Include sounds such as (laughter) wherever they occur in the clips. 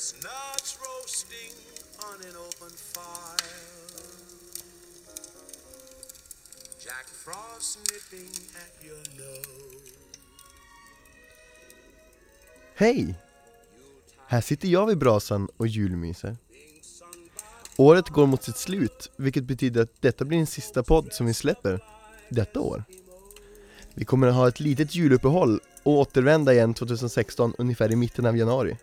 Chestnuts roasting on an open fire. Jack Frost nipping at your nose. Hej! Här sitter jag vid brasan och julmyser. Året går mot sitt slut, vilket betyder att detta blir den sista podd som vi släpper detta år. Vi kommer att ha ett litet juluppehåll och återvända igen 2016 ungefär i mitten av januari.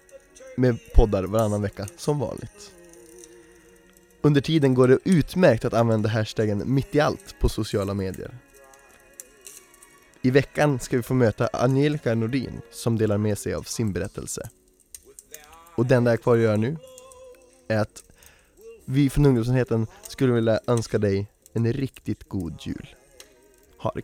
Med poddar varannan vecka, som vanligt. Under tiden går det utmärkt att använda hashtaggen mitt i allt på sociala medier. I veckan ska vi få möta Angelica Nordin som delar med sig av sin berättelse. Och det enda jag har kvar att göra nu är att vi från ungdomsenheten skulle vilja önska dig en riktigt god jul. Ha det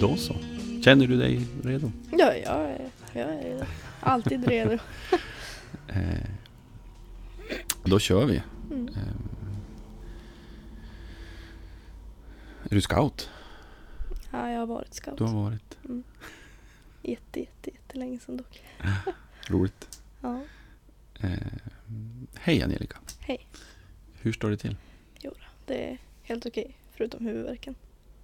Då så. Känner du dig redo? Ja, jag är, jag är alltid redo. (laughs) Eh, då kör vi. Mm. Eh, är du scout? Ja, jag har varit scout. Du har varit. Jätte, jätte, jättelänge sedan dock. (laughs) Roligt. Ja, Eh, hej Angelica. hej. Hur står det till? Jo, det är helt okej, förutom huvudvärken.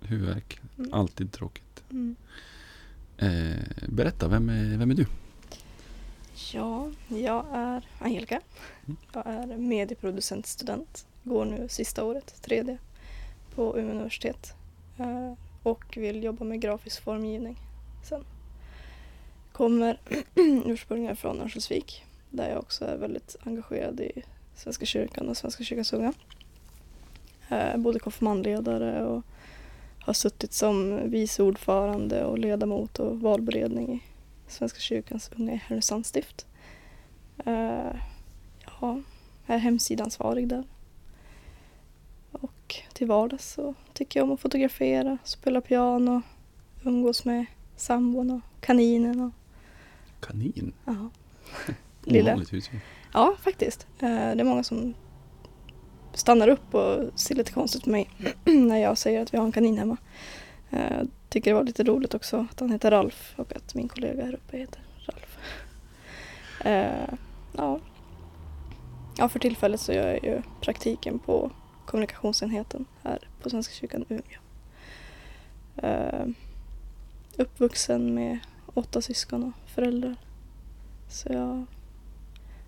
Huvudvärk? Mm. Alltid tråkigt. Mm. Eh, berätta, vem är, vem är du? Ja, jag är Angelica. Mm. Jag är medieproducentstudent. Går nu sista året, tredje, på Umeå universitet. Eh, Och vill jobba med grafisk formgivning sen. Kommer (clears throat) ursprungligen från Örnsköldsvik där jag också är väldigt engagerad i Svenska kyrkan och Svenska kyrkans unga. Eh, Både konfirmandledare och har suttit som vice ordförande och ledamot och valberedning i Svenska kyrkans unga i Härnösands stift. Eh, ja, jag är hemsidansvarig där. Och till vardags så tycker jag om att fotografera, spela piano, umgås med sambon och kaninen. Och, Kanin? ja. Lilla. (laughs) Ovanligt husdjur. ja, faktiskt. Eh, det är många som stannar upp och ser lite konstigt på mig (clears throat) när jag säger att vi har en kanin hemma. Eh, tycker det var lite roligt också att han heter Ralf och att min kollega här uppe heter Ralf. Eh, ja. ja, för tillfället så gör jag ju praktiken på kommunikationsenheten här på Svenska kyrkan Umeå. Eh, uppvuxen med åtta syskon och föräldrar. Så jag har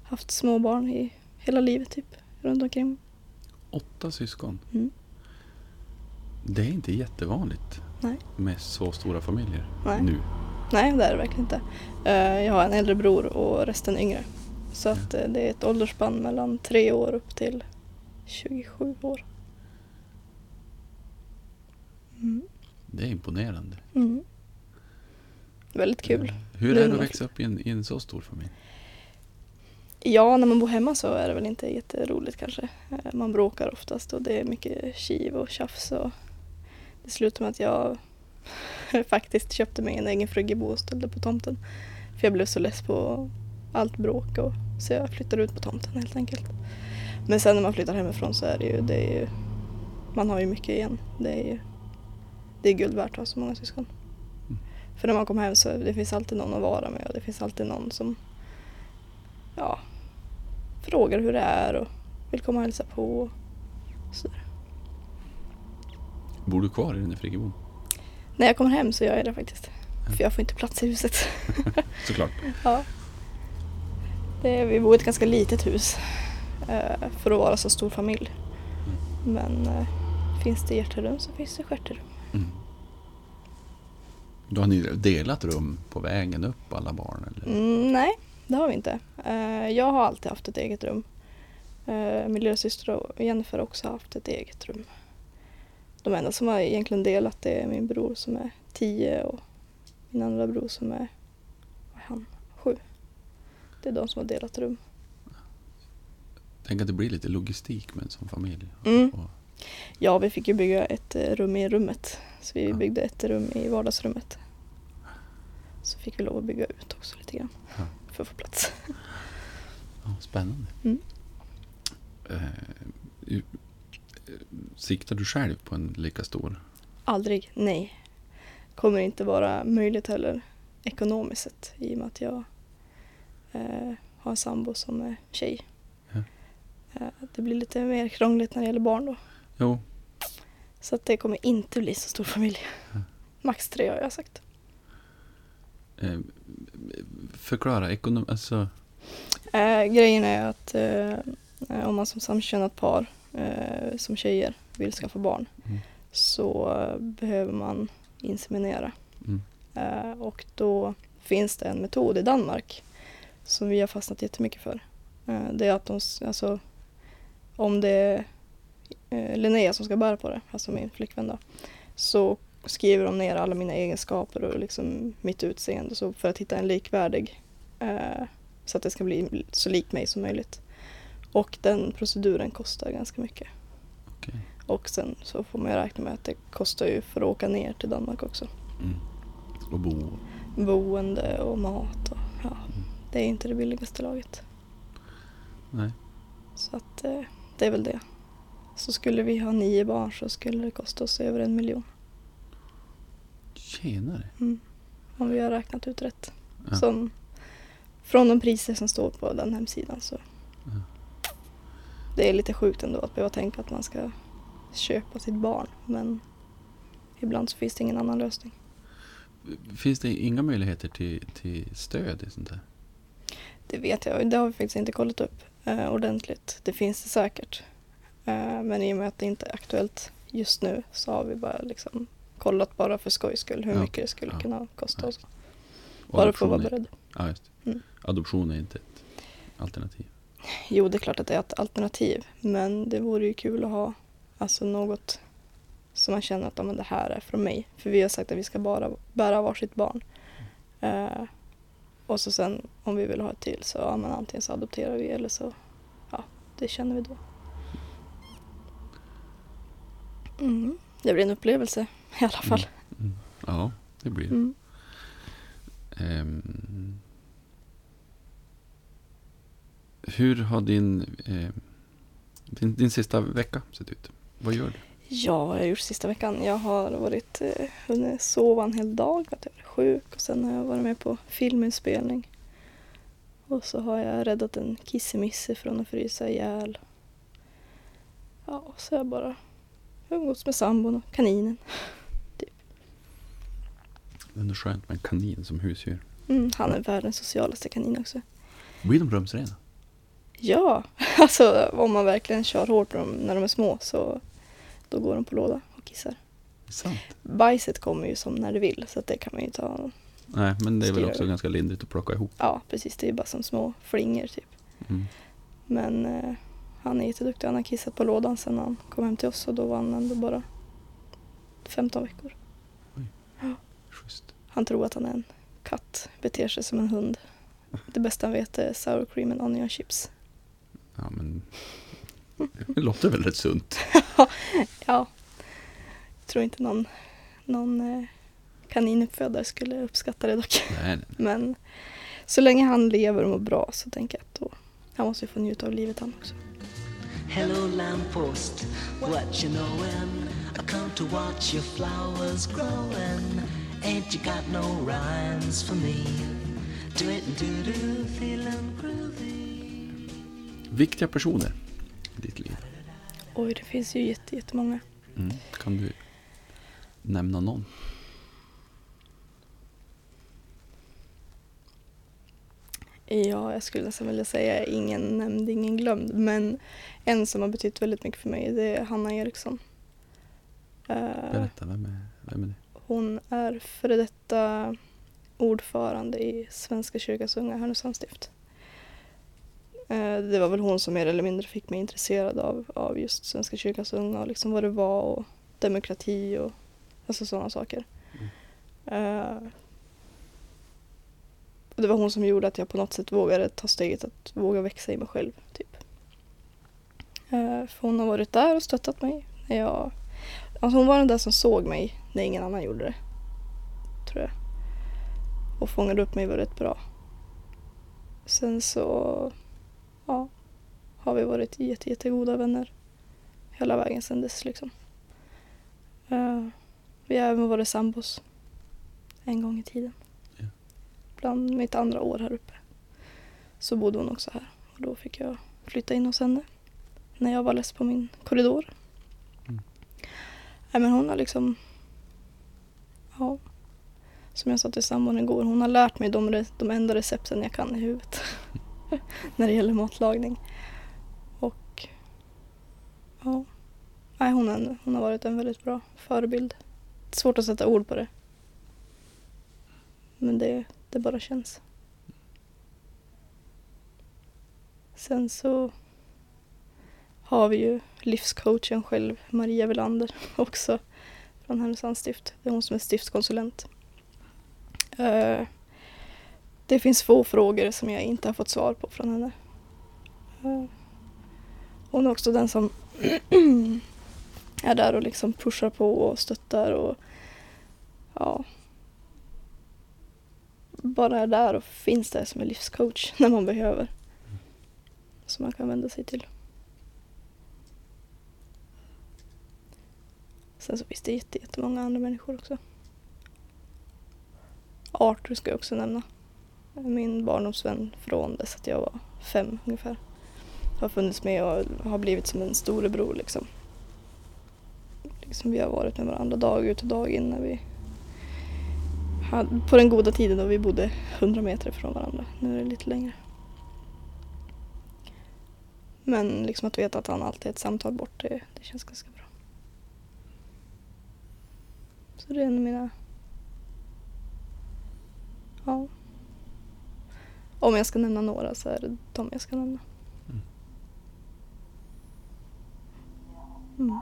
haft småbarn i hela livet typ, runt omkring. Åtta syskon. Mm. Det är inte jättevanligt Nej. med så stora familjer Nej. nu. Nej, det är det verkligen inte. Eh, Jag har en äldre bror och resten yngre. Så att eh, det är ett åldersspann mellan tre år upp till 27 år. Mm. Det är imponerande. Mm. Väldigt kul. Hur är det att växa upp i en, i en så stor familj? Ja, när man bor hemma så är det väl inte jätteroligt kanske. Eh, Man bråkar oftast och det är mycket kiv och tjafs och det slutar med att jag (laughs) faktiskt köpte mig en egen friggebod och ställde på tomten. För jag blev så less på allt bråk och så jag flyttade ut på tomten helt enkelt. Men sen när man flyttar hemifrån så är det ju, det är ju man har ju mycket igen. Det är ju det är guld värt att ha så många syskon. Mm. För när man kommer hem så det finns alltid någon att vara med och det finns alltid någon som ja, frågar hur det är och vill komma och hälsa på. Och sådär. Bor du kvar i den där friggebon? När jag kommer hem så gör jag det faktiskt. För jag får inte plats i huset. (laughs) Såklart. ja. det är, vi bor i ett ganska litet hus eh, för att vara så stor familj. Men eh, finns det hjärterum så finns det stjärterum. Mm. Då har ni delat rum på vägen upp alla barn? Eller? Mm, nej, det har vi inte. Eh, jag har alltid haft ett eget rum. Eh, min lillasyster och Jennifer har också haft ett eget rum. De enda som har egentligen delat det är min bror som är tio och min andra bror som är, vad är han, sju. Det är de som har delat rum. Tänk att det blir lite logistik med en sån familj. Mm. Ja, vi fick ju bygga ett eh, rum i rummet. Så vi Ja. byggde ett rum i vardagsrummet. Så fick vi lov att bygga ut också lite grann. Ja. För att få plats. (laughs) ja, spännande. Mm. Eh, siktar du själv på en lika stor? Aldrig, nej. Kommer inte vara möjligt heller ekonomiskt sett i och med att jag eh, har en sambo som är tjej. Ja. Eh, det blir lite mer krångligt när det gäller barn då. Jo, Så att det kommer inte bli så stor familj. Ja. Max tre har jag sagt. Eh, förklara ekonomi, alltså, Eh, grejen är att eh, om man som samkönat par eh, som tjejer vill skaffa barn Mm. så eh, behöver man inseminera. mm, Eh, och då finns det en metod i Danmark som vi har fastnat jättemycket för. Eh, det är att de, alltså, om det är Linnea som ska bära på det, alltså min flickvän då, så skriver de ner alla mina egenskaper och liksom mitt utseende så för att hitta en likvärdig eh, så att det ska bli så lik mig som möjligt. Och den proceduren kostar ganska mycket. okej. Och sen så får man ju räkna med att det kostar ju för att åka ner till Danmark också. Mm. Och bo. boende och mat. Och, ja, det är inte det billigaste laget. Nej. Så att eh, det är väl det. Så skulle vi ha nio barn så skulle det kosta oss över en miljon. Tjenare. Mm. Om vi har räknat ut rätt. Ja. Som, från de priser som står på den hemsidan så. Ja. Det är lite sjukt ändå att behöva tänka att man ska köpa sitt barn. Men ibland så finns det ingen annan lösning. Finns det inga möjligheter till, till stöd i sånt där? Det vet jag, det har vi faktiskt inte kollat upp eh, ordentligt. Det finns det säkert. Eh, men i och med att det inte är aktuellt just nu så har vi bara liksom kollat bara för skojs skull hur Ja, mycket det skulle ja. kunna kosta oss. Bara för att vara beredd. Ja, just. Mm. Adoption är inte ett alternativ. Jo, det är klart att det är ett alternativ. Men det vore ju kul att ha alltså något som man känner att men det här är från mig. För vi har sagt att vi ska bara bära varsitt barn. Eh, och så sen om vi vill ha ett till så ja, men antingen så adopterar vi eller så ja, det känner vi då. Mm. Det blir en upplevelse i alla fall. Mm. Ja, det blir det. Mm. Ehm, hur har din, eh, din, din sista vecka sett ut? Vad gör du? Ja, vad har jag gjort sista veckan? Jag har varit, eh, hunnit sova en hel dag att jag var sjuk och sen har jag varit med på filminspelning. Och så har jag räddat en kissemisse från att frysa ihjäl. Ja, så har jag bara umgåtts med sambon och kaninen. Ändå skönt med en kanin som husdjur. Mm, han är världens socialaste kanin också. Blir de rumsrena? Ja, (laughs) alltså om man verkligen kör hårt på dem när de är små så då går de på låda och kissar. Sant. Bajset kommer ju som när det vill så att det kan man ju ta Nej, men det är väl också över. ganska lindrigt att plocka ihop. Ja, precis. Det är bara som små flingor typ. Mm. Men eh, han är jätteduktig. Han har kissat på lådan sedan han kom hem till oss och då var han ändå bara 15 veckor. Schysst. Han tror att han är en katt, beter sig som en hund. Det bästa han vet är sour cream and onion chips. Ja, men det låter väl rätt sunt. (laughs) Ja, jag tror inte någon, någon eh, kaninuppfödare skulle uppskatta det dock. Nej, nej. Men så länge han lever och mår bra så tänker jag att då, han måste ju få njuta av livet han också. Hello, lamppost, what you knowin'? I come to watch your flowers growing. Ain't you got no rhymes for me? Do it do do, feeling groovy. Viktiga personer i ditt liv. Oj, det finns ju jätte, jättemånga. Mm. Kan du nämna någon? Ja, jag skulle nästan vilja säga ingen nämnd, ingen glömd. Men en som har betytt väldigt mycket för mig, det är Hanna Eriksson. Eh, Berätta, vem är, vem är det? Hon är före detta ordförande i Svenska kyrkans unga Härnösands stift. Eh, det var väl hon som mer eller mindre fick mig intresserad av, av just Svenska kyrkans unga och liksom vad det var och demokrati och alltså sådana saker. Mm. och det var hon som gjorde att jag på något sätt vågade ta steget att våga växa i mig själv. Typ. Eh, för hon har varit där och stöttat mig. När jag, alltså hon var den där som såg mig när ingen annan gjorde det. Tror jag. Och fångade upp mig väldigt bra. Sen så ja, har vi varit jätte, jättegoda vänner hela vägen sedan dess. Liksom. Eh, vi har även varit sambos en gång i tiden. Ja. Bland mitt andra år här uppe så bodde hon också här och då fick jag flytta in hos henne när jag var less på min korridor. Mm. Nej, men hon har liksom, ja, som jag sa till sambon igår, hon har lärt mig de, de enda recepten jag kan i huvudet (laughs) när det gäller matlagning. Och ja, nej, hon, är, hon har varit en väldigt bra förebild. Svårt att sätta ord på det. Men det, det bara känns. Sen så har vi ju livscoachen själv, Maria Velander, (laughs) också från Härnösands stift. Det är hon som är stiftskonsulent. Eh, Det finns få frågor som jag inte har fått svar på från henne. Eh, Hon är också den som (clears throat) är där och liksom pushar på och stöttar och ja, bara är där och finns där som en livscoach när man behöver. Som man kan vända sig till. Sen så finns det jätte- jättemånga andra människor också. Arthur ska jag också nämna. Min barndomsvän från dess att jag var fem ungefär. Har funnits med och har blivit som en storebror liksom. liksom vi har varit med varandra dag ut och dag in när vi hade, på den goda tiden då vi bodde 100 meter från varandra. Nu är det lite längre. Men liksom att veta att han alltid är ett samtal bort, det, det känns ganska bra. Så det är en av mina... Ja. Om jag ska nämna några så är det de jag ska nämna. Mm.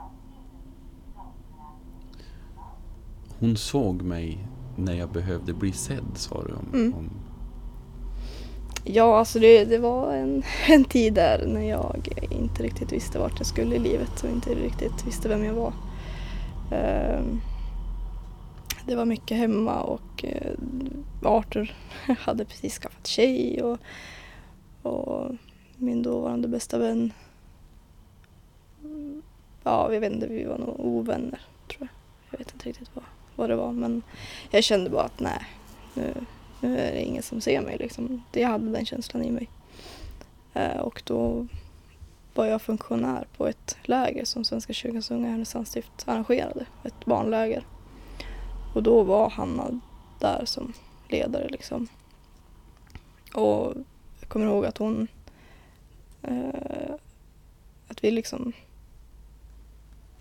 Hon såg mig när jag behövde bli sedd, sa du. Om, Mm. om, Ja, alltså det, det var en, (laughs) en tid där när jag inte riktigt visste vart jag skulle i livet och inte riktigt visste vem jag var. Ehm, det var mycket hemma och eh, Arthur (laughs) hade precis skaffat tjej och, och min dåvarande bästa vän Ja, vi vet inte, vi var nog ovänner tror jag. Jag vet inte riktigt vad, vad det var men jag kände bara att nej, nu, nu är det ingen som ser mig liksom. Jag hade den känslan i mig. Eh, och då var jag funktionär på ett läger som Svenska kyrkans unga Härnösandsstift Härnösands stift arrangerade. Ett barnläger. Och då var Hanna där som ledare liksom. Och jag kommer ihåg att hon eh, att vi liksom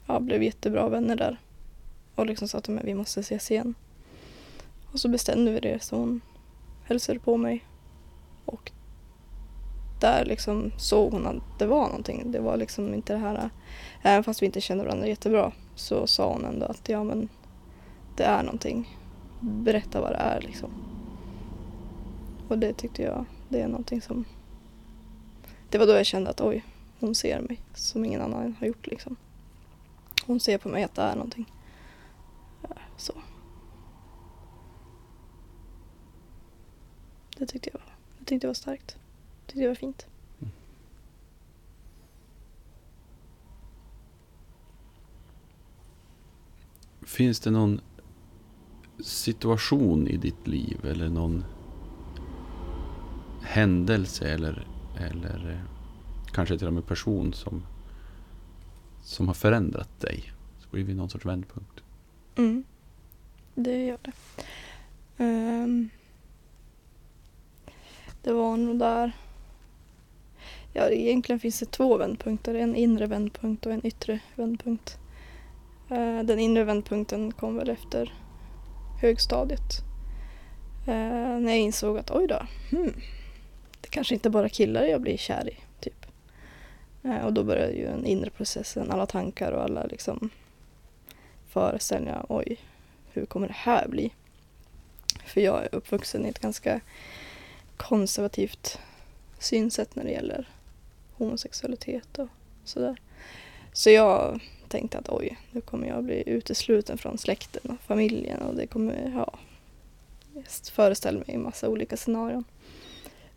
ja, blev jättebra vänner där. Och liksom sa att men vi måste ses igen. Och så bestämde vi det så hon hälsade på mig. Och där liksom såg hon att det var någonting. Det var liksom inte det här, eh, även fast vi inte kände varandra jättebra så sa hon ändå att ja men det är någonting. Berätta vad det är liksom. Och det tyckte jag, det är någonting som det var då jag kände att oj, hon ser mig som ingen annan har gjort liksom. Hon ser på mig att det är någonting. Så. Det tyckte jag var, tyckte det var starkt. Det tyckte det var fint. finns det någon situation i ditt liv eller någon händelse eller, eller eh, kanske till och med person som, som har förändrat dig? Så blir det någon sorts vändpunkt. Mm. Det gör det. Um, det var nog där. Ja, egentligen finns det två vändpunkter. En inre vändpunkt och en yttre vändpunkt. Eh, den inre vändpunkten kom väl efter högstadiet. Eh, när jag insåg att oj då, hmm, det kanske inte bara killar jag blir kär i. Typ. Eh, och då började ju den inre processen, alla tankar och alla liksom föreställningar. Oj, hur kommer det här bli? För jag är uppvuxen i ett ganska konservativt synsätt när det gäller homosexualitet och sådär. Så jag tänkte att oj, nu kommer jag bli utesluten från släkten och familjen och det kommer, ja, jag föreställer mig en massa olika scenarion.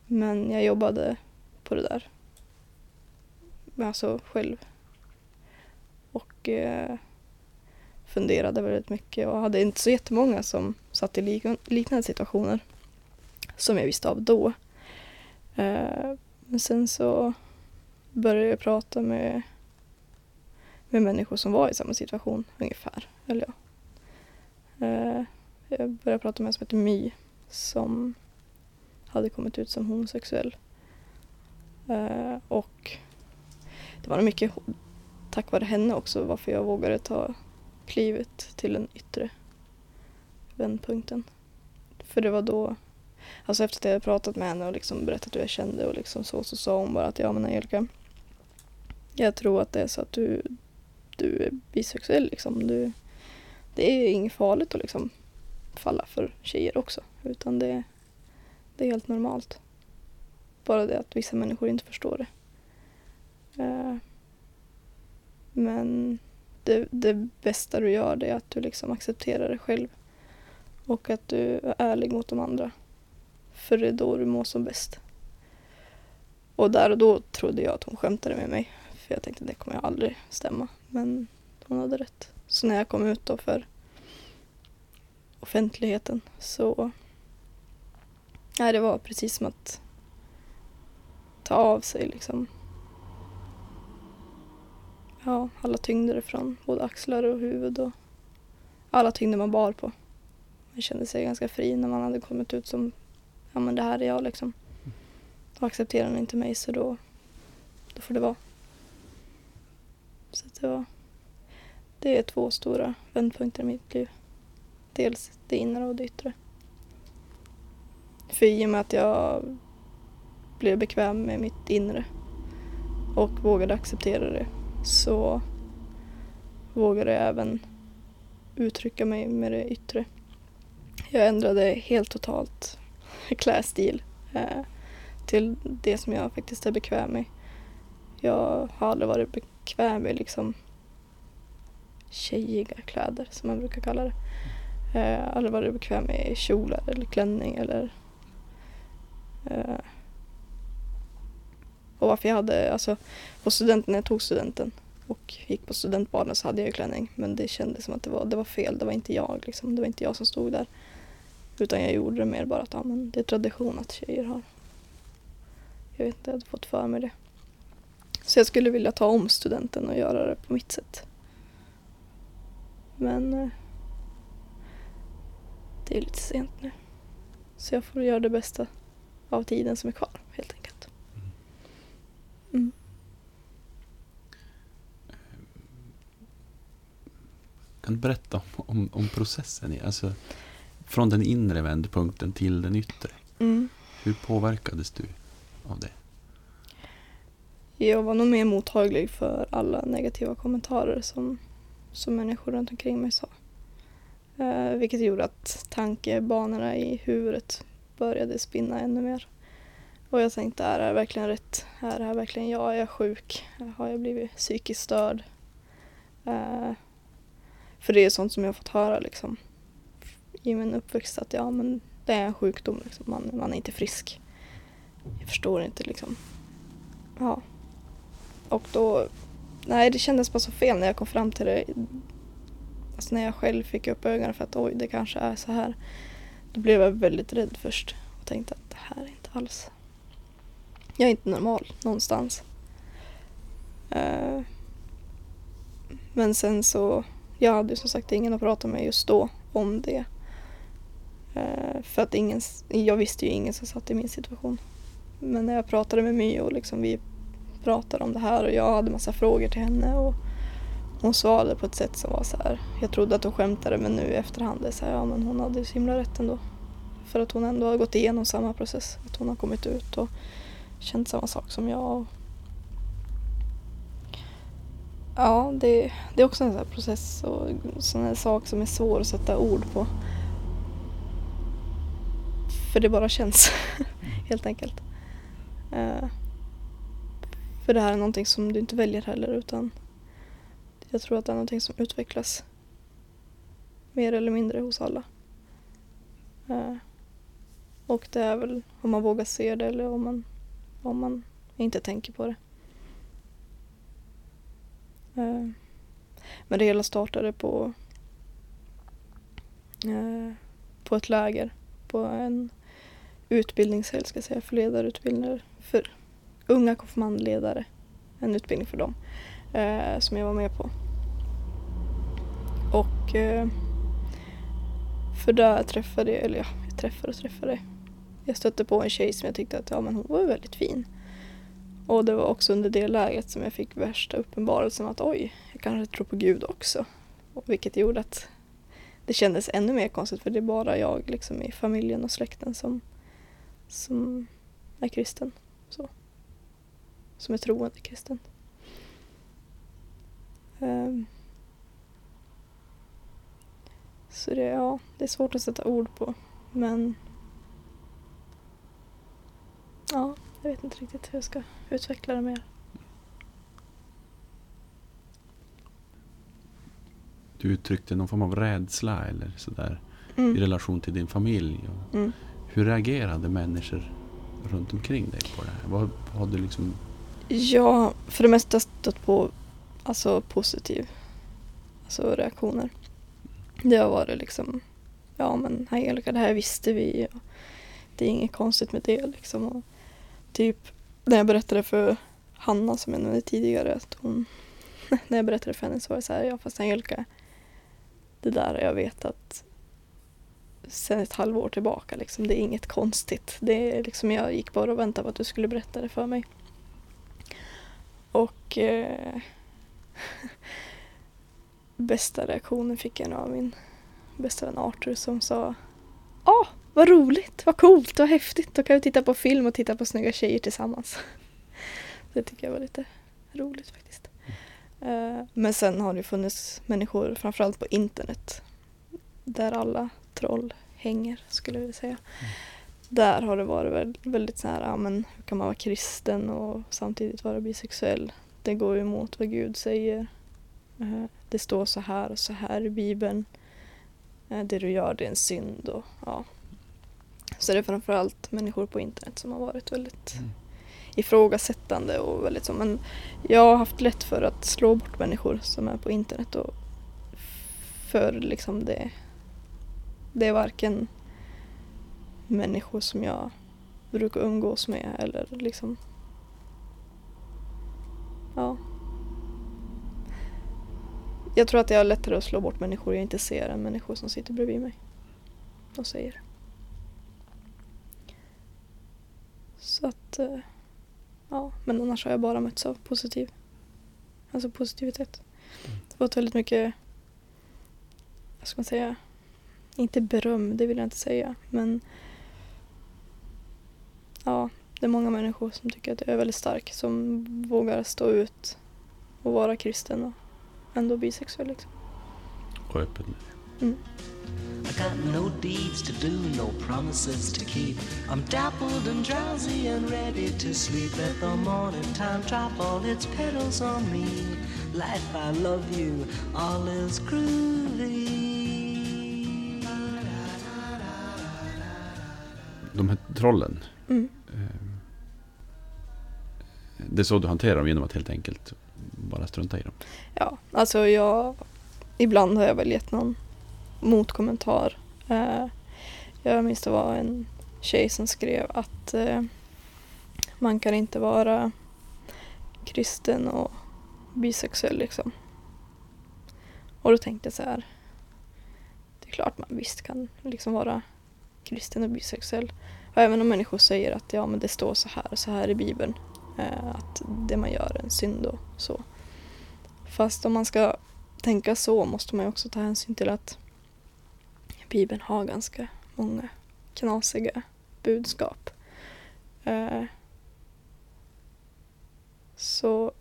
Men jag jobbade på det där. Alltså själv. Och eh, funderade väldigt mycket och hade inte så jättemånga som satt i lik- liknande situationer som jag visste av då. Eh, men sen så började jag prata med, med människor som var i samma situation ungefär. Eller ja. Eh, jag började prata med en som heter My som hade kommit ut som homosexuell. Eh, och det var nog mycket tack vare henne också varför jag vågade ta klivet till den yttre vändpunkten. För det var då, alltså efter att jag hade pratat med henne och liksom berättat hur jag kände och liksom så, så sa hon bara att ja men Angelica, jag tror att det är så att du, du är bisexuell liksom. Du, det är inget farligt att liksom falla för tjejer också, utan det, det är helt normalt. Bara det att vissa människor inte förstår det. Eh, men det, det bästa du gör det är att du liksom accepterar dig själv. Och att du är ärlig mot de andra. För det är då du mår som bäst. Och där och då trodde jag att hon skämtade med mig. För jag tänkte det kommer jag aldrig stämma. Men hon hade rätt. Så när jag kom ut då för offentligheten så Nej, det var precis som att ta av sig liksom ja, alla tyngder från både axlar och huvud och alla tyngder man bar på. Man kände sig ganska fri när man hade kommit ut som, ja men det här är jag liksom. Då accepterar ni inte mig så då, då får det vara. Det var, det är två stora vändpunkter i mitt liv. Dels det inre och det yttre. För i och med att jag blev bekväm med mitt inre och vågade acceptera det så vågade jag även uttrycka mig med det yttre. Jag ändrade helt totalt (laughs) klädstil eh, till det som jag faktiskt är bekväm med. Jag har aldrig varit bekväm i liksom tjejiga kläder som man brukar kalla det. Eh, aldrig varit bekväm i kjolar eller klänning eller eh, och varför jag hade, alltså på studenten, när jag tog studenten och gick på studentbaden så hade jag ju klänning. Men det kändes som att det var, det var fel, det var inte jag liksom. Det var inte jag som stod där. Utan jag gjorde det mer bara att ja, men det är tradition att tjejer har. Jag vet inte, jag hade fått för mig det. Så jag skulle vilja ta om studenten och göra det på mitt sätt. Men eh, det är lite sent nu. Så jag får göra det bästa av tiden som är kvar helt enkelt. Mm. Kan du berätta om, om, om processen? Alltså, från den inre vändpunkten till den yttre. Mm. Hur påverkades du av det? Jag var nog mer mottaglig för alla negativa kommentarer som, som människor runt omkring mig sa. Eh, vilket gjorde att tankebanorna i huvudet började spinna ännu mer. Och jag tänkte, är det här verkligen rätt? Är det här verkligen jag? Är jag sjuk? Har jag blivit psykiskt störd? Eh, för det är sånt som jag fått höra liksom i min uppväxt att ja men det är en sjukdom, liksom. man, man är inte frisk. Jag förstår inte liksom. Ja. Och då, nej det kändes bara så fel när jag kom fram till det. Alltså när jag själv fick upp ögonen för att oj det kanske är så här. Då blev jag väldigt rädd först och tänkte att det här är inte alls. Jag är inte normal någonstans. Eh, men sen så, jag hade ju som sagt ingen att prata med just då om det. Eh, för att ingen, jag visste ju ingen som satt i min situation. Men när jag pratade med My och liksom vi pratade om det här och jag hade massa frågor till henne och hon svarade på ett sätt som var så här. Jag trodde att hon skämtade men nu i efterhand är så här, ja men hon hade så himla rätt ändå. För att hon ändå har gått igenom samma process. Att hon har kommit ut och känt samma sak som jag. Ja, det, det är också en sån här process och sån här sak som är svår att sätta ord på. För det bara känns, (laughs) helt enkelt. Uh för det här är någonting som du inte väljer heller utan jag tror att det är någonting som utvecklas mer eller mindre hos alla. Eh, och det är väl om man vågar se det eller om man, om man inte tänker på det. Eh, men det hela startade på, eh, på ett läger, på en utbildningshelg ska jag säga, för ledarutbildningar för unga konfirmandledare. En utbildning för dem eh, som jag var med på. Och eh, för där träffade jag, eller ja, jag träffade och träffade. Jag stötte på en tjej som jag tyckte att ja, men hon var väldigt fin. Och det var också under det läget som jag fick värsta uppenbarelsen att oj, jag kanske tror på Gud också. Och vilket gjorde att det kändes ännu mer konstigt för det är bara jag liksom i familjen och släkten som, som är kristen. Så. Som är troende kristen. Ehm. Så det, ja, det är svårt att sätta ord på. Men ja, jag vet inte riktigt hur jag ska utveckla det mer. Du uttryckte någon form av rädsla eller sådär i Mm. relation till din familj. Mm. hur reagerade människor runt omkring dig på det här? Vad vad har du liksom... Ja, för det mesta stött på alltså positiv alltså reaktioner. Det har varit liksom, ja men Angelica det här visste vi och det är inget konstigt med det liksom. Och typ när jag berättade för Hanna som jag nämnde tidigare att hon, (laughs) när jag berättade för henne så var det så här, ja fast Angelica, det där har jag vetat sen ett halvår tillbaka liksom. Det är inget konstigt. Det är liksom, jag gick bara och väntade på att du skulle berätta det för mig. Och eh, (laughs) bästa reaktionen fick jag av min bästa vän Arthur som sa Ah, vad roligt, vad coolt, vad häftigt. Då kan vi titta på film och titta på snygga tjejer tillsammans. (laughs) Det tycker jag var lite roligt faktiskt. Eh, Men sen har det funnits människor, framförallt på internet, där alla troll hänger skulle jag vilja säga. Mm. Där har det varit väl- väldigt så här, ja men hur kan man vara kristen och samtidigt vara bisexuell? Det går ju emot vad Gud säger. Eh, Det står så här och så här i Bibeln. Eh, Det du gör det är en synd och ja. Så det är framförallt människor på internet som har varit väldigt Mm. ifrågasättande och väldigt så. Men jag har haft lätt för att slå bort människor som är på internet och för liksom det det är varken människor som jag brukar umgås med eller liksom ja. Jag tror att jag har lättare att slå bort människor jag inte ser än människor som sitter bredvid mig och säger. Så att eh, ja, men annars har jag bara mötts av positiv alltså positivitet. Det har varit väldigt mycket vad ska man säga inte beröm, det vill jag inte säga, men ja, det är många människor som tycker att jag är väldigt stark, som vågar stå ut och vara kristen och ändå bisexuell. Liksom. Och öppen. Mm. I got no deeds to do, no promises to keep. I'm dappled and drowsy and ready to sleep. Let the morning time drop all its petals on me. Life, I love you, all is groovy. De här trollen. Mm. eh, Det är så du hanterar dem genom att helt enkelt bara strunta i dem. Ja, alltså jag... Ibland har jag väl gett någon motkommentar. Eh, jag minns det var en tjej som skrev att eh, man kan inte vara kristen och bisexuell liksom. Och då tänkte jag så här. Det är klart man visst kan liksom vara kristen och bisexuell. Och även om människor säger att ja men det står så här och så här i bibeln. Eh, att det man gör är en synd och så. Fast om man ska tänka så måste man ju också ta hänsyn till att Bibeln har ganska många knasiga budskap. Eh, så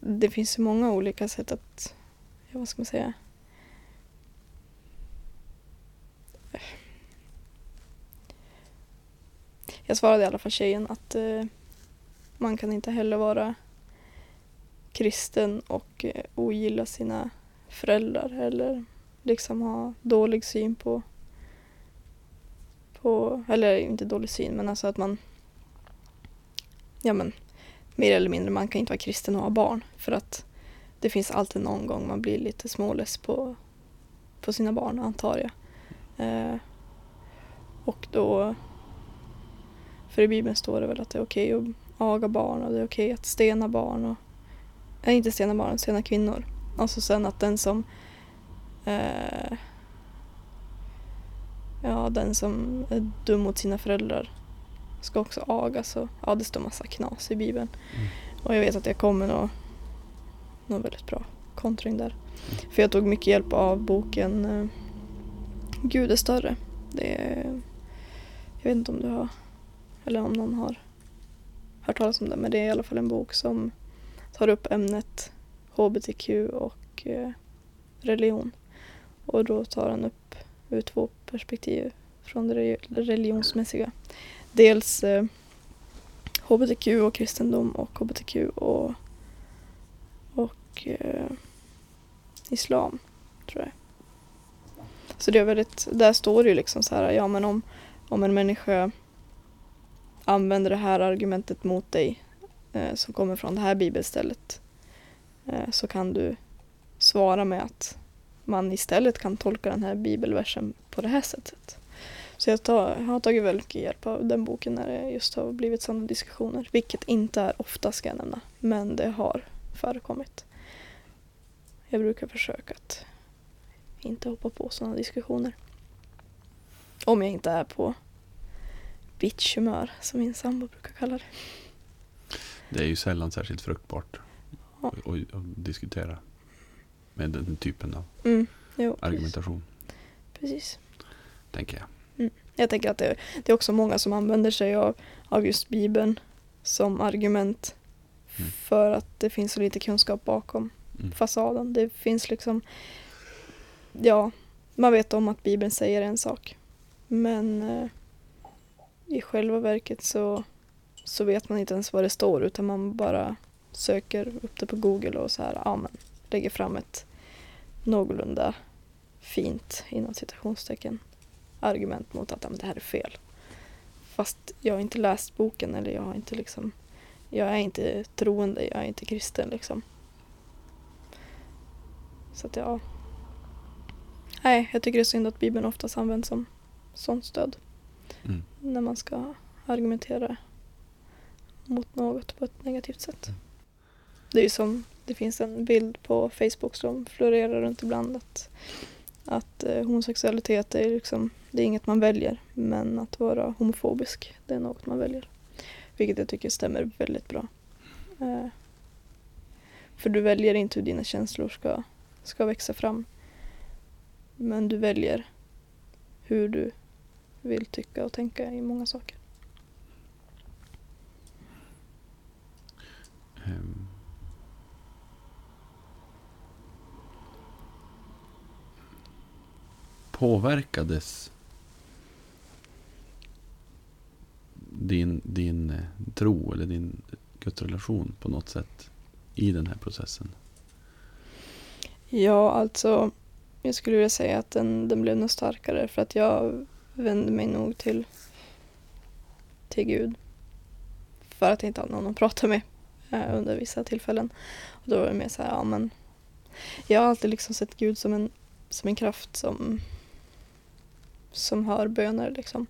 det finns ju många olika sätt att, ja, vad ska man säga, jag svarade i alla fall tjejen att eh, man kan inte heller vara kristen och eh, ogilla sina föräldrar eller liksom ha dålig syn på, på eller inte dålig syn men alltså att man ja men mer eller mindre man kan inte vara kristen och ha barn för att det finns alltid någon gång man blir lite småless på, på sina barn antar jag. Eh, och då för i Bibeln står det väl att det är okej att aga barn och det är okej att stena barn och nej, inte stena barn, stena kvinnor. Alltså sen att den som eh, ja, den som är dum mot sina föräldrar ska också agas och ja, det står massa knas i Bibeln. Mm. Och jag vet att jag kommer nog någon väldigt bra kontring där. För jag tog mycket hjälp av boken eh, Gud är större. Det är, jag vet inte om du har, eller om någon har hört talas om det, men det är i alla fall en bok som tar upp ämnet HBTQ och eh, religion. Och då tar han upp ur två perspektiv från det religionsmässiga. Dels eh, HBTQ och kristendom och HBTQ och, och eh, islam, tror jag. Så det är väldigt, där står det ju liksom så här, ja men om, om en människa använder det här argumentet mot dig eh, som kommer från det här bibelstället eh, så kan du svara med att man istället kan tolka den här bibelversen på det här sättet. Så jag, tar, jag har tagit väldigt mycket hjälp av den boken när det just har blivit sådana diskussioner. Vilket inte är ofta ska jag nämna, men det har förekommit. Jag brukar försöka att inte hoppa på sådana diskussioner. Om jag inte är på bitchhumör, som min sambo brukar kalla det. Det är ju sällan särskilt fruktbart Ja. att, att, diskutera med den typen av Mm, jo, precis. argumentation, precis. tänker jag. Jag tänker att det, det är också många som använder sig av, av just Bibeln som argument Mm. för att det finns så lite kunskap bakom Mm. fasaden. Det finns liksom, ja, man vet om att Bibeln säger en sak. Men eh, i själva verket så, så vet man inte ens vad det står utan man bara söker upp det på Google och så här, ja men lägger fram ett någorlunda fint inom citationstecken argument mot att ja, men det här är fel. Fast jag har inte läst boken eller jag har inte liksom jag är inte troende, jag är inte kristen liksom. Så att ja. Nej, jag tycker det är synd att Bibeln oftast används som sånt stöd. Mm. När man ska argumentera mot något på ett negativt sätt. Mm. Det är ju som, det finns en bild på Facebook som florerar runt ibland att, att eh, homosexualitet är liksom, det är inget man väljer. Men att vara homofobisk, det är något man väljer. Vilket jag tycker stämmer väldigt bra. Eh, för du väljer inte hur dina känslor ska, ska växa fram. Men du väljer hur du vill tycka och tänka i många saker. Ehm. Påverkades din, din eh, tro eller din gudsrelation på något sätt i den här processen? Ja, alltså jag skulle vilja säga att den, den blev nog starkare för att jag vände mig nog till, till Gud. För att jag inte hade någon att prata med eh, under vissa tillfällen. Och då var det mer så här, ja men jag har alltid liksom sett Gud som en, som en kraft som, som hör böner liksom.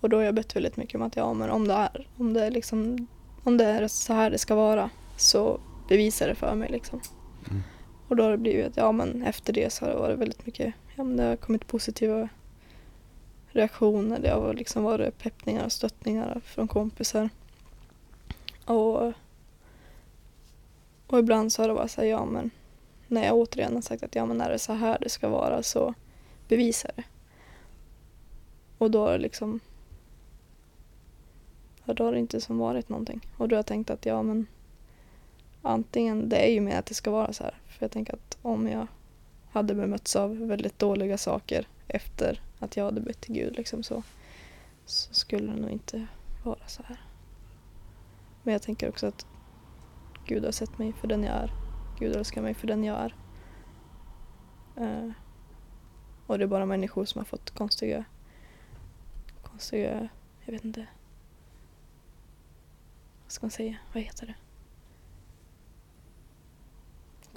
Och då har jag bett väldigt mycket om att ja men om det är, om det är liksom, om det är så här det ska vara så bevisa det för mig liksom. Mm. Och då har det blivit att ja men efter det så har det varit väldigt mycket, ja men det har kommit positiva reaktioner. Det har liksom varit peppningar och stöttningar från kompisar. Och, och ibland så har det varit så här, ja men när jag återigen har sagt att ja men är det så här det ska vara så bevisa det. Och då har det liksom ja, då har det inte som varit någonting. Och då har jag tänkt att ja men antingen, det är ju mer att det ska vara så här. För jag tänker att om jag hade bemötts av väldigt dåliga saker efter att jag hade bett till Gud liksom så, så skulle det nog inte vara så här. Men jag tänker också att Gud har sett mig för den jag är. Gud älskar mig för den jag är. Uh, och det är bara människor som har fått konstiga, konstiga, jag vet inte. Vad ska man säga? Vad heter det?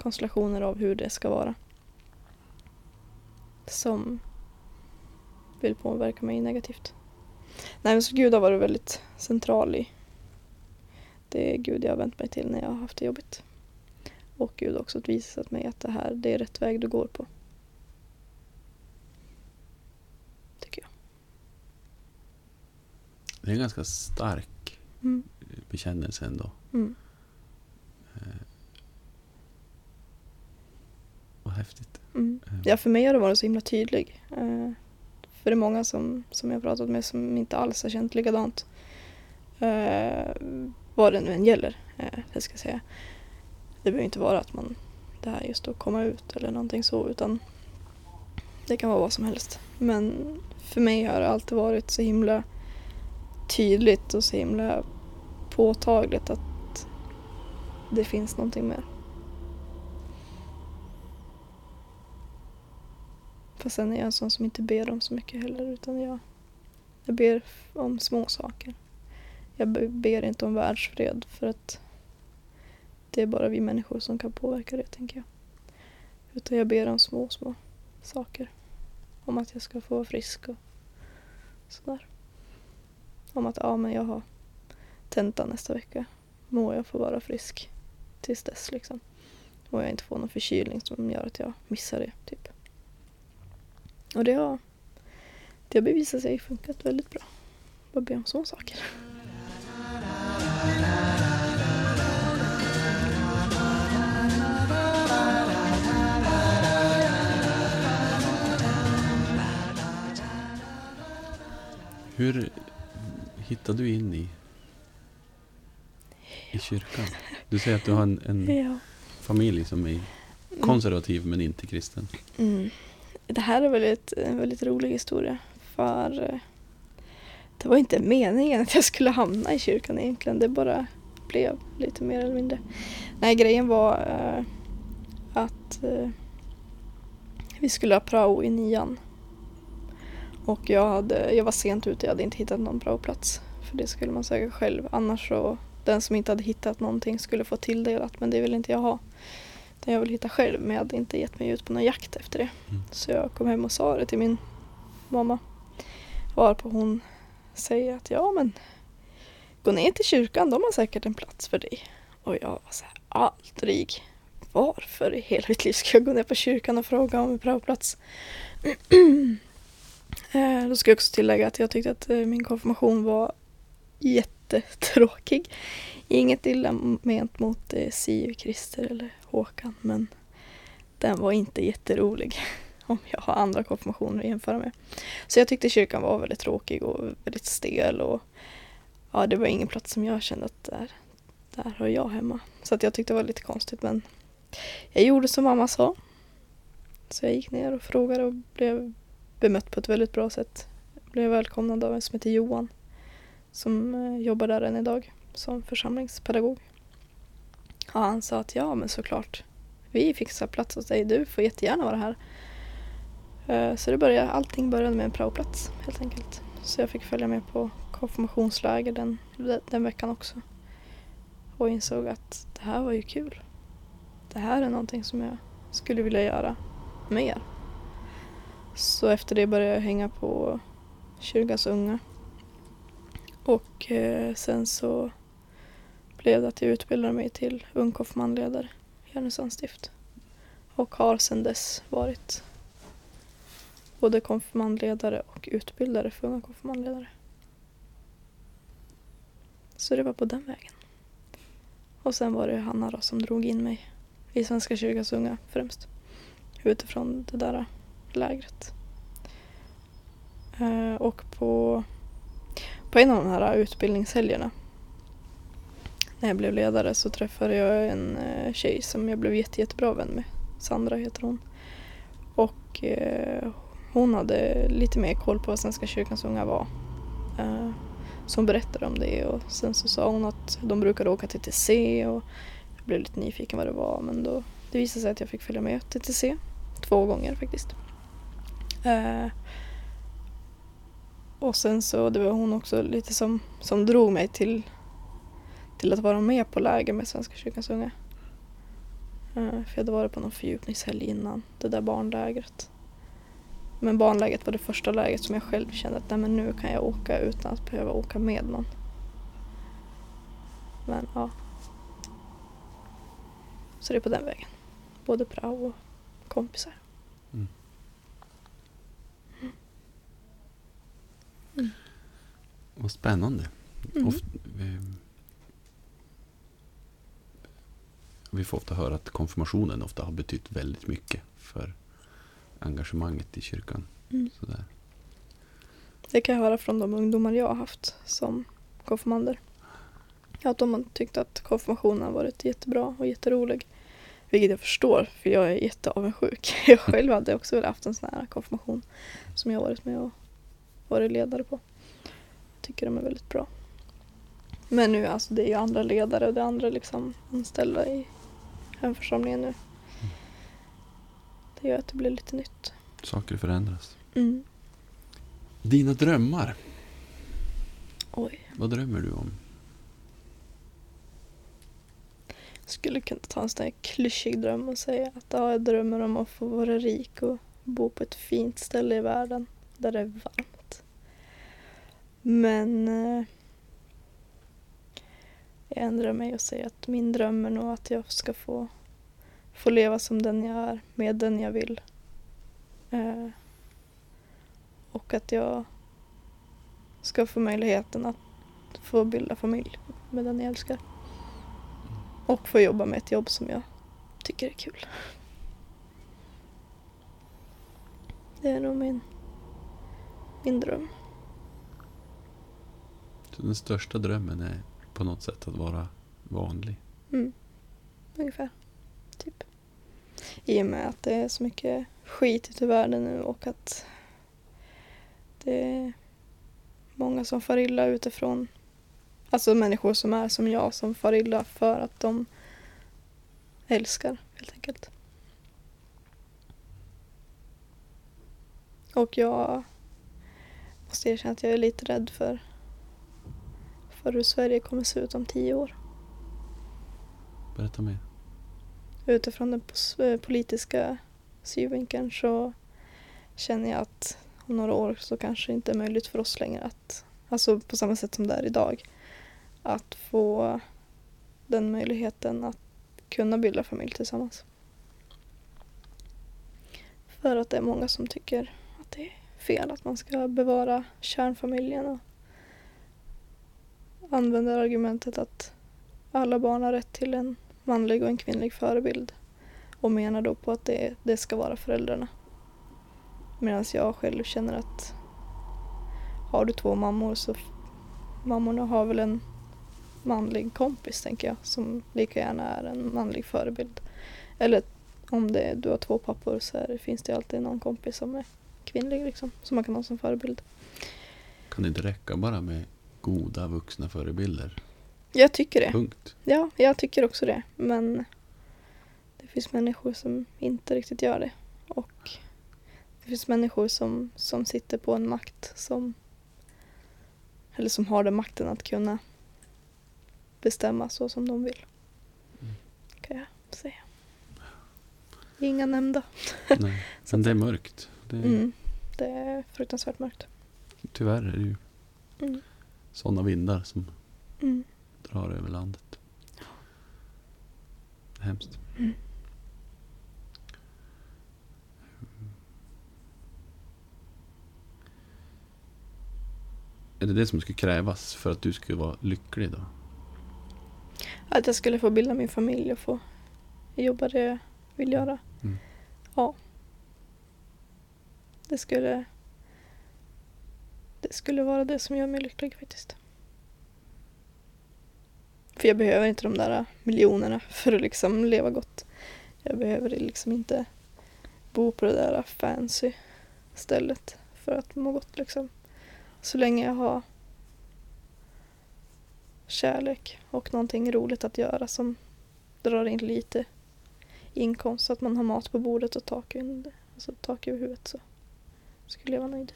Konstellationer av hur det ska vara. Som vill påverka mig negativt. Nej men så Gud har varit väldigt central i det är Gud jag har vänt mig till när jag har haft det jobbigt. Och Gud har också visat mig att det här, det är rätt väg du går på. Tycker jag. Det är en ganska stark Mm. bekännelse ändå. Mm. Vad häftigt. Mm. Eh, Ja, för mig har det varit så himla tydlig. Eh, för det är många som, som jag pratat med som inte alls har känt likadant. Eh, vad det nu än gäller, eh, det ska jag säga. Det behöver inte vara att man, det här just att komma ut eller någonting så, utan det kan vara vad som helst. Men för mig har det alltid varit så himla tydligt och så himla påtagligt att det finns någonting mer. Fast sen är jag en sån som inte ber om så mycket heller utan jag, jag ber om små saker. Jag ber inte om världsfred för att det är bara vi människor som kan påverka det tänker jag. Utan jag ber om små, små saker. Om att jag ska få vara frisk och sådär. Om att ja, men jag har tenta nästa vecka. Må jag få vara frisk tills dess liksom. Och jag inte får någon förkylning som gör att jag missar det typ. Och det har, det har bevisat sig funkat väldigt bra. Bara be om sådana saker. Hur hittade du in i, i kyrkan? Du säger att du har en, en Ja. familj som är konservativ men inte kristen. Mm. Det här är väldigt, en väldigt rolig historia. För eh, det var inte meningen att jag skulle hamna i kyrkan egentligen. Det bara blev lite mer eller mindre. Nej, grejen var eh, att eh, vi skulle ha prao i nian. Och jag, hade, jag var sent ute, jag hade inte hittat någon praoplats. För det skulle man söka själv. Annars så, den som inte hade hittat någonting skulle få tilldelat. Men det vill inte jag ha. Utan jag vill hitta själv men jag hade inte gett mig ut på någon jakt efter det. Mm. Så jag kom hem och sa det till min mamma. Varpå hon säger att ja men gå ner till kyrkan, de har säkert en plats för dig. Och jag var så här, aldrig. Varför i hela mitt liv ska jag gå ner på kyrkan och fråga om en praoplats? (clears throat) Eh, Då ska jag också tillägga att jag tyckte att eh, min konfirmation var jättetråkig. Inget illa ment mot eh, Siv, Christer eller Håkan men den var inte jätterolig (laughs) om jag har andra konfirmationer att jämföra med. Så jag tyckte kyrkan var väldigt tråkig och väldigt stel och ja, det var ingen plats som jag kände att där, där har jag hemma. Så att jag tyckte det var lite konstigt men jag gjorde som mamma sa. Så jag gick ner och frågade och blev bemött på ett väldigt bra sätt. Jag blev välkomnad av en som heter Johan som eh, jobbar där än idag som församlingspedagog. Och han sa att ja men såklart vi fixar plats åt dig, du får jättegärna vara här. Eh, så det började, allting började med en praoplats helt enkelt. Så jag fick följa med på konfirmationsläger den, den veckan också. Och insåg att det här var ju kul. Det här är någonting som jag skulle vilja göra mer. Så efter det började jag hänga på kyrkans unga. Och eh, sen så blev det att jag utbildade mig till ung konfirmandledare i Härnösands stift. Och har sedan dess varit både konfirmandledare och utbildare för unga konfirmandledare. Så det var på den vägen. Och sen var det Hanna då som drog in mig i Svenska kyrkans unga främst. Utifrån det där lägret. Eh, och på, på en av de här utbildningshelgerna när jag blev ledare så träffade jag en eh, tjej som jag blev jätte, jättebra vän med. Sandra heter hon. Och eh, hon hade lite mer koll på vad Svenska kyrkans unga var. Eh, som berättade om det och sen så sa hon att de brukade åka till TC och jag blev lite nyfiken vad det var men då det visade sig att jag fick följa med till TC två gånger faktiskt. Eh, och sen så det var hon också lite som, som drog mig till, till att vara med på läger med Svenska kyrkans unga. Eh, för jag hade varit på någon fördjupningshelg innan det där barnlägret. Men barnlägret var det första läget som jag själv kände att nej, men nu kan jag åka utan att behöva åka med någon. Men ja. Så det är på den vägen. Både prao och kompisar. Vad spännande. Mm. Oft, vi, vi får ofta höra att konfirmationen ofta har betytt väldigt mycket för engagemanget i kyrkan. Mm. Sådär. Det kan jag höra från de ungdomar jag har haft som konfirmander. Att de har tyckt att konfirmationen har varit jättebra och jätterolig. Vilket jag förstår, för jag är jätteavundsjuk. (laughs) Jag själv hade också velat haft en sån här konfirmation som jag varit med och varit ledare på. Jag tycker de är väldigt bra. Men nu, alltså det är ju andra ledare och det är andra liksom anställda i hemförsamlingen nu. Det gör att det blir lite nytt. Saker förändras. Mm. Dina drömmar. Oj. Vad drömmer du om? skulle kunna ta en sån här klyschig dröm och säga att ja, jag drömmer om att få vara rik och bo på ett fint ställe i världen där det är varmt. Men eh, jag ändrar mig och säger att min dröm är nog att jag ska få, få leva som den jag är, med den jag vill. Eh, och att jag ska få möjligheten att få bilda familj med den jag älskar. Och få jobba med ett jobb som jag tycker är kul. Det är nog min, min dröm. Så den största drömmen är på något sätt att vara vanlig. Mm. Ungefär. Typ. I och med att det är så mycket skit ute i världen nu och att det är många som far illa utifrån. Alltså människor som är som jag som far illa för att de älskar helt enkelt. Och jag måste erkänna att jag är lite rädd för, för hur Sverige kommer se ut om tio år. Berätta mer. utifrån den eh, politiska synvinkeln så känner jag att om några år så kanske det inte är möjligt för oss längre att, alltså på samma sätt som det är idag, att få den möjligheten att kunna bilda familj tillsammans. För att det är många som tycker att det är fel att man ska bevara kärnfamiljen och använder argumentet att alla barn har rätt till en manlig och en kvinnlig förebild och menar då på att det, det ska vara föräldrarna. Medan jag själv känner att har du två mammor så mammorna har väl en manlig kompis tänker jag som lika gärna är en manlig förebild. Eller om det, du har två pappor så är, finns det alltid någon kompis som är kvinnlig liksom, som man kan ha som förebild. Kan det inte räcka bara med goda vuxna förebilder? Jag tycker det. Punkt. Ja, jag tycker också det. Men det finns människor som inte riktigt gör det. Och det finns människor som, som sitter på en makt som eller som har den makten att kunna bestämma så som de vill. Mm. Kan jag säga. Inga nämnda. Nej. (laughs) Men det är mörkt. Det är, Mm. Det är fruktansvärt mörkt. Tyvärr är det ju Mm. Sådana vindar som Mm. drar över landet. Det är hemskt. Mm. Är det det som skulle krävas för att du skulle vara lycklig då? Att jag skulle få bilda min familj och få jobba det jag vill göra. Mm. Ja. Det skulle det skulle vara det som gör mig lycklig faktiskt. För jag behöver inte de där miljonerna för att liksom leva gott. Jag behöver liksom inte bo på det där fancy stället för att må gott liksom. Så länge jag har kärlek och någonting roligt att göra som drar in lite inkomst så att man har mat på bordet och tak, under, alltså tak över huvudet så skulle jag vara nöjd.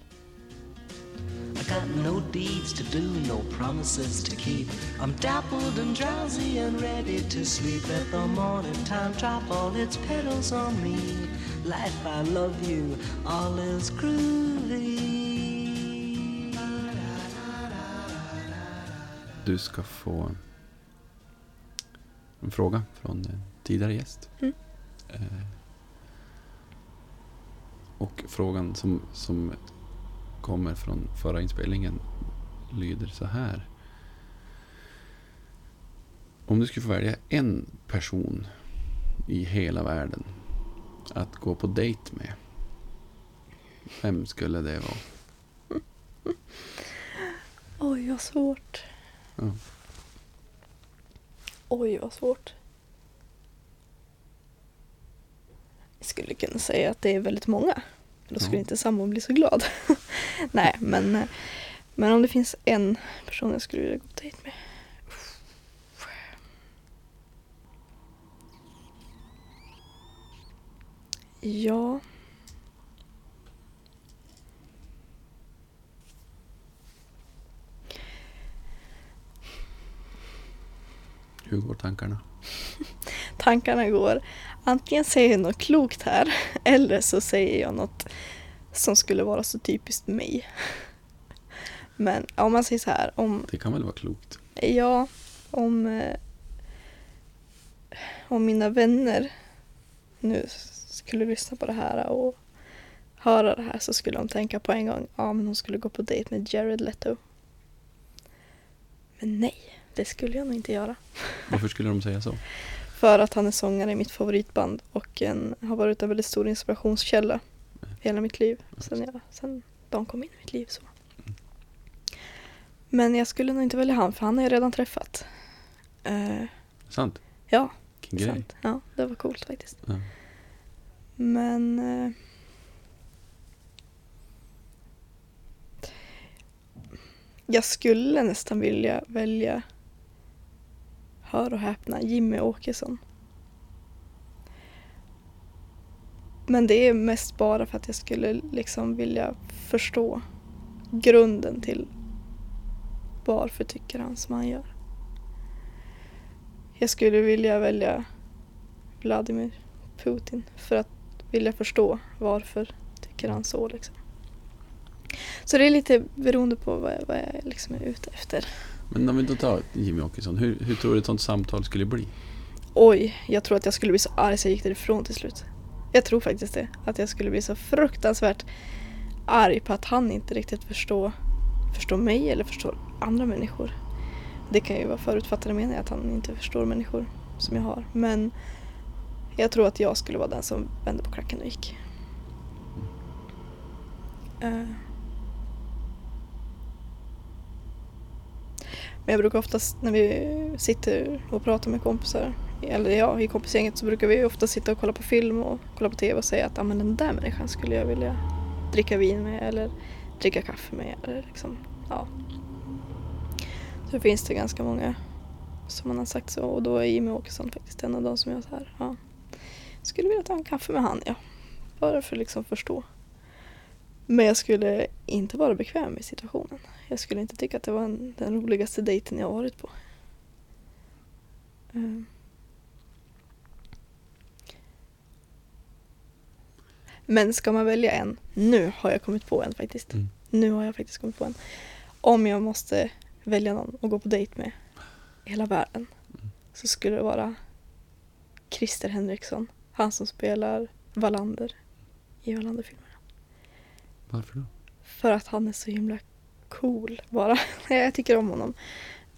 I got no deeds to do, no promises to keep. I'm dappled and drowsy and ready to sleep. Let the morning time drop all its petals on me. Life, I love you, all is groovy. Du ska få en fråga från en tidigare gäst. Mm. Eh, och frågan som, som kommer från förra inspelningen lyder så här. Om du skulle få välja en person i hela världen att gå på dejt med. Vem skulle det vara? (laughs) Oj, vad svårt. Ja. Oj, vad svårt. Jag skulle kunna säga att det är väldigt många. Då skulle Ja. inte sambon bli så glad. (laughs) Nej, men, eh, men om det finns en person jag skulle vilja gå på dejt med. Ja. Hur går tankarna? (laughs) tankarna går. Antingen säger jag något klokt här (laughs) eller så säger jag något som skulle vara så typiskt mig. Men om man säger så här, om, Det kan väl vara klokt? ja, om, eh, om mina vänner nu skulle lyssna på det här och höra det här så skulle de tänka på en gång, ja men hon skulle gå på dejt med Jared Leto. Men nej, det skulle jag nog inte göra. Varför skulle de säga så? För att han är sångare i mitt favoritband och en, har varit en väldigt stor inspirationskälla hela mitt liv. Sen, jag, sen de kom in i mitt liv. så. Men jag skulle nog inte välja han för han har jag redan träffat. Eh, Sant? ja, sant. Ja, det var coolt faktiskt. Ja. Men... Eh, jag skulle nästan vilja välja, hör och häpna, Jimmy Åkesson. Men det är mest bara för att jag skulle liksom vilja förstå grunden till varför tycker han som han gör. Jag skulle vilja välja Vladimir Putin för att vilja förstå varför tycker han så liksom. Så det är lite beroende på vad jag, vad jag liksom är ute efter. Men om vi då tar Jimmy Åkesson, hur, hur tror du ett sånt samtal skulle bli? Oj, jag tror att jag skulle bli så arg så jag gick därifrån till slut. Jag tror faktiskt det. Att jag skulle bli så fruktansvärt arg på att han inte riktigt förstår, förstår mig eller förstår andra människor. Det kan ju vara förutfattade meningar att han inte förstår människor som jag har. Men jag tror att jag skulle vara den som vände på klacken och gick. Uh. Men jag brukar oftast när vi sitter och pratar med kompisar, eller ja, i kompisgänget så brukar vi ofta sitta och kolla på film och kolla på TV och säga att ah, men den där människan skulle jag vilja dricka vin med eller dricka kaffe med. Eller liksom, ja. Så finns det ganska många som man har sagt så och då är Jimmy Åkesson faktiskt en av de som jag så här, ja. Skulle vilja ta en kaffe med han, ja. Bara för att liksom förstå. Men jag skulle inte vara bekväm i situationen. Jag skulle inte tycka att det var en, den roligaste dejten jag har varit på. Ehm. Men ska man välja en, nu har jag kommit på en faktiskt. Mm. Nu har jag faktiskt kommit på en. Om jag måste välja någon att gå på dejt med i hela världen så skulle det vara Christer Henriksson. Han som spelar Wallander i Wallander-filmerna. Varför då? För att han är så himla cool bara. (laughs) jag tycker om honom.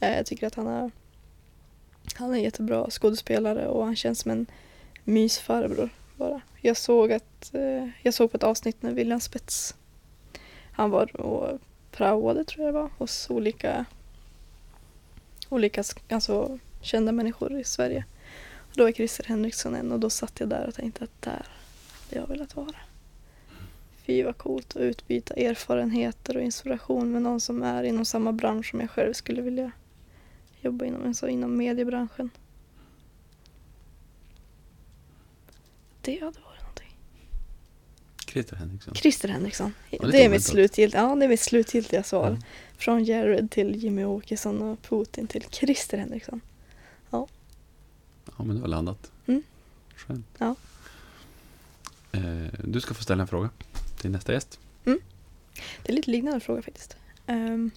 Eh, jag tycker att han är, han är en jättebra skådespelare och han känns som en mysfarbror bara. Jag såg, att, eh, jag såg på ett avsnitt när William Spets, han var och praoade tror jag det var, hos olika, olika alltså, kända människor i Sverige. Och då var Christer Henriksson en och då satt jag där och tänkte att där hade jag velat vara. Fy vad coolt att utbyta erfarenheter och inspiration med någon som är inom samma bransch som jag själv skulle vilja jobba inom, alltså inom mediebranschen. Det hade varit någonting. Christer Henriksson. Christer Henriksson. det, är mitt slutgiltiga, ja, det är mitt slutgiltiga svar. Ja. Från Jared till Jimmy Åkesson och Putin till Christer Henriksson. Ja, men du har landat. Mm. Skönt. Ja. Eh, du ska få ställa en fråga till nästa gäst. Det är lite liknande fråga faktiskt. Ehm,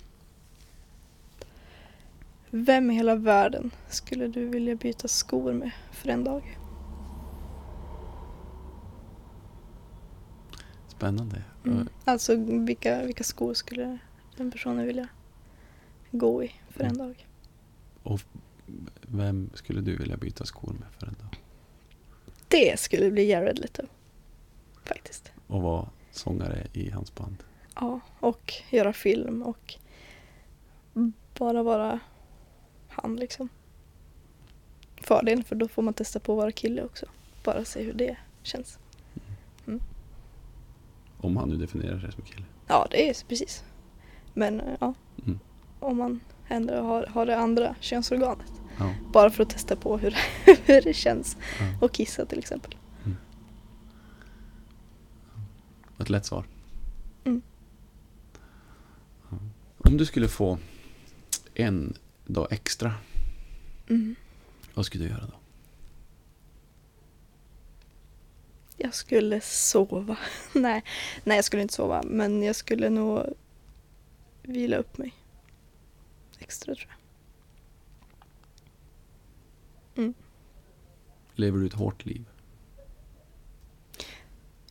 vem i hela världen skulle du vilja byta skor med för en dag? Spännande. Mm. Alltså vilka, vilka skor skulle den personen vilja gå i för en Mm. dag? Och vem skulle du vilja byta skor med för en dag? Det skulle bli Jared Leto. Faktiskt. Och vara sångare i hans band. Ja, och göra film och bara vara han liksom. Fördel för då får man testa på att vara kille också. Bara se hur det känns. Om han nu definierar sig som kille. Ja, det är precis. Men eh, ja, Mm. om man ändå har, har det andra könsorganet. Ja. Bara för att testa på hur, (laughs) hur det känns. Ja. Och kissa till exempel. Ett lätt svar. Mm. Om du skulle få en dag extra, Mm. vad skulle du göra då? Jag skulle sova. (laughs) nej, nej, jag skulle inte sova. Men jag skulle nog vila upp mig. Extra tror jag. Lever du ett hårt liv?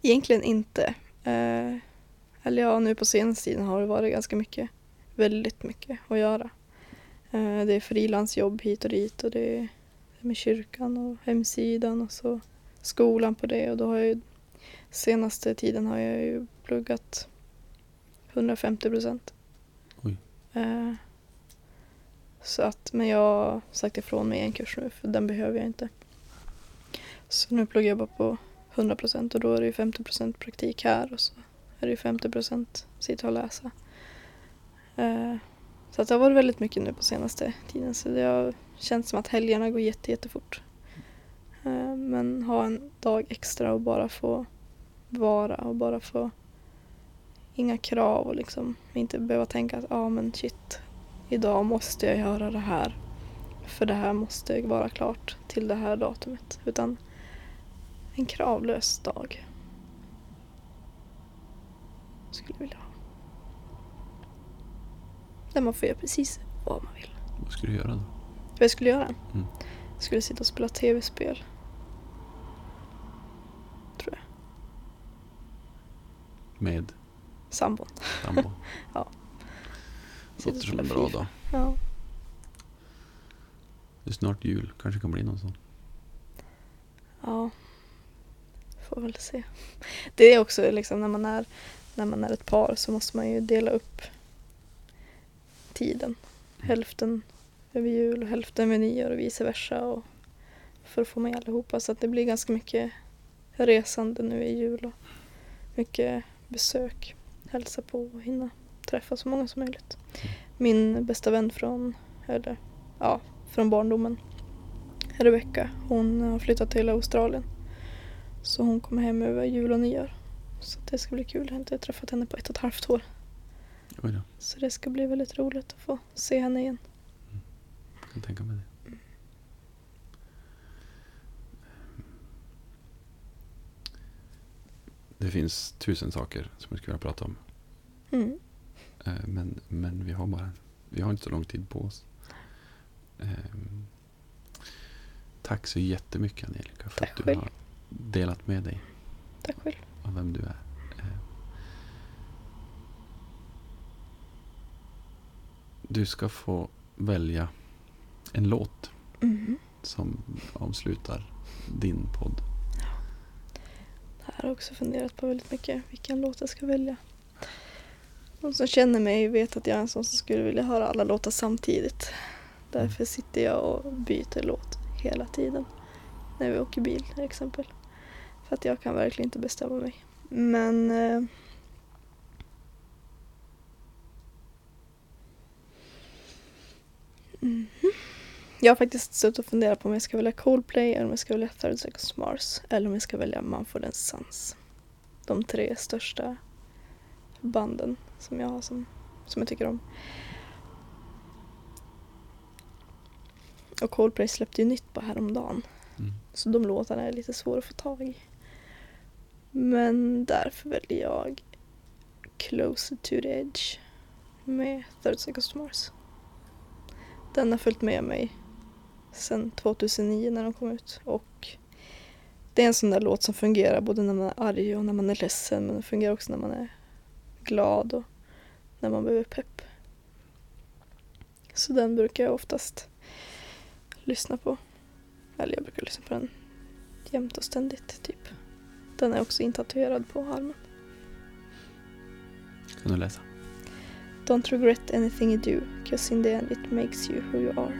Egentligen inte. Eh, eller ja, nu på senaste tiden har det varit ganska mycket. Väldigt mycket att göra. Eh, det är frilansjobb hit och dit och det är med kyrkan och hemsidan och så skolan på det och då har jag ju senaste tiden har jag ju pluggat 150 procent. Eh, så att, men jag har sagt ifrån mig en kurs nu för den behöver jag inte. Så nu pluggar jag bara på 100 procent och då är det ju 50 procent praktik här och så är det ju 50 procent sitta och läsa. Eh, så att det har varit väldigt mycket nu på senaste tiden så det har känts som att helgerna går jätte, jättefort. Eh, men ha en dag extra och bara få vara och bara få inga krav och liksom inte behöva tänka att ja ah, men shit idag måste jag göra det här för det här måste vara klart till det här datumet utan en kravlös dag. Skulle jag vilja ha. Där man får göra precis vad man vill. Vad skulle du göra då? Vad jag skulle göra? Mm. Jag skulle sitta och spela tv-spel. Tror jag. Med Sambon. sambo? (laughs) Ja. Låter som en bra dag. Ja. Det är snart jul, kanske kan bli någon sån. Ja. Får väl se. Det är också liksom när man är, när man är ett par så måste man ju dela upp tiden. Hälften över jul och hälften över nyår och vice versa. Och för att få med allihopa så att det blir ganska mycket resande nu i jul och mycket besök. Hälsa på och hinna träffa så många som möjligt. Min bästa vän från, eller, ja, från barndomen Rebecka, hon har flyttat till Australien. Så hon kommer hem över jul och nyår. Så det ska bli kul. Jag har inte träffat henne på ett och ett halvt år. Så det ska bli väldigt roligt att få se henne igen. jag kan tänka mig det. Det finns tusen saker som jag skulle vilja prata om. Mm. Eh, Men, men vi har bara vi har inte så lång tid på oss. Ehm, Tack så jättemycket Angelica för Tack att du själv. har delat med dig Tack själv. av vem du är. Eh, Du ska få välja en låt Mm. som avslutar din podd. Det här har jag också funderat på väldigt mycket. Vilken låt jag ska välja. De som känner mig vet att jag är en sån som skulle vilja höra alla låtar samtidigt. Därför sitter jag och byter låt hela tiden. När vi åker bil till exempel. För att jag kan verkligen inte bestämma mig. Men... Eh, mhm. Jag har faktiskt suttit och funderat på om jag ska välja Coldplay eller om jag ska välja Third Seconds Mars eller om jag ska välja Mumford Sons. De tre största banden som jag har som, som jag tycker om. Och Coldplay släppte ju nytt på häromdagen. Mm. Så de låtarna är lite svåra att få tag i. Men därför väljer jag Closer to the Edge med Third Seconds to Mars. Den har följt med mig sedan 2009 när de kom ut och det är en sån där låt som fungerar både när man är arg och när man är ledsen men den fungerar också när man är glad och när man behöver pepp. Så den brukar jag oftast lyssna på. Eller jag brukar lyssna på den jämt och ständigt typ. Den är också intatuerad på armen. Kan du läsa? Don't regret anything you do, cause in the end it makes you who you are.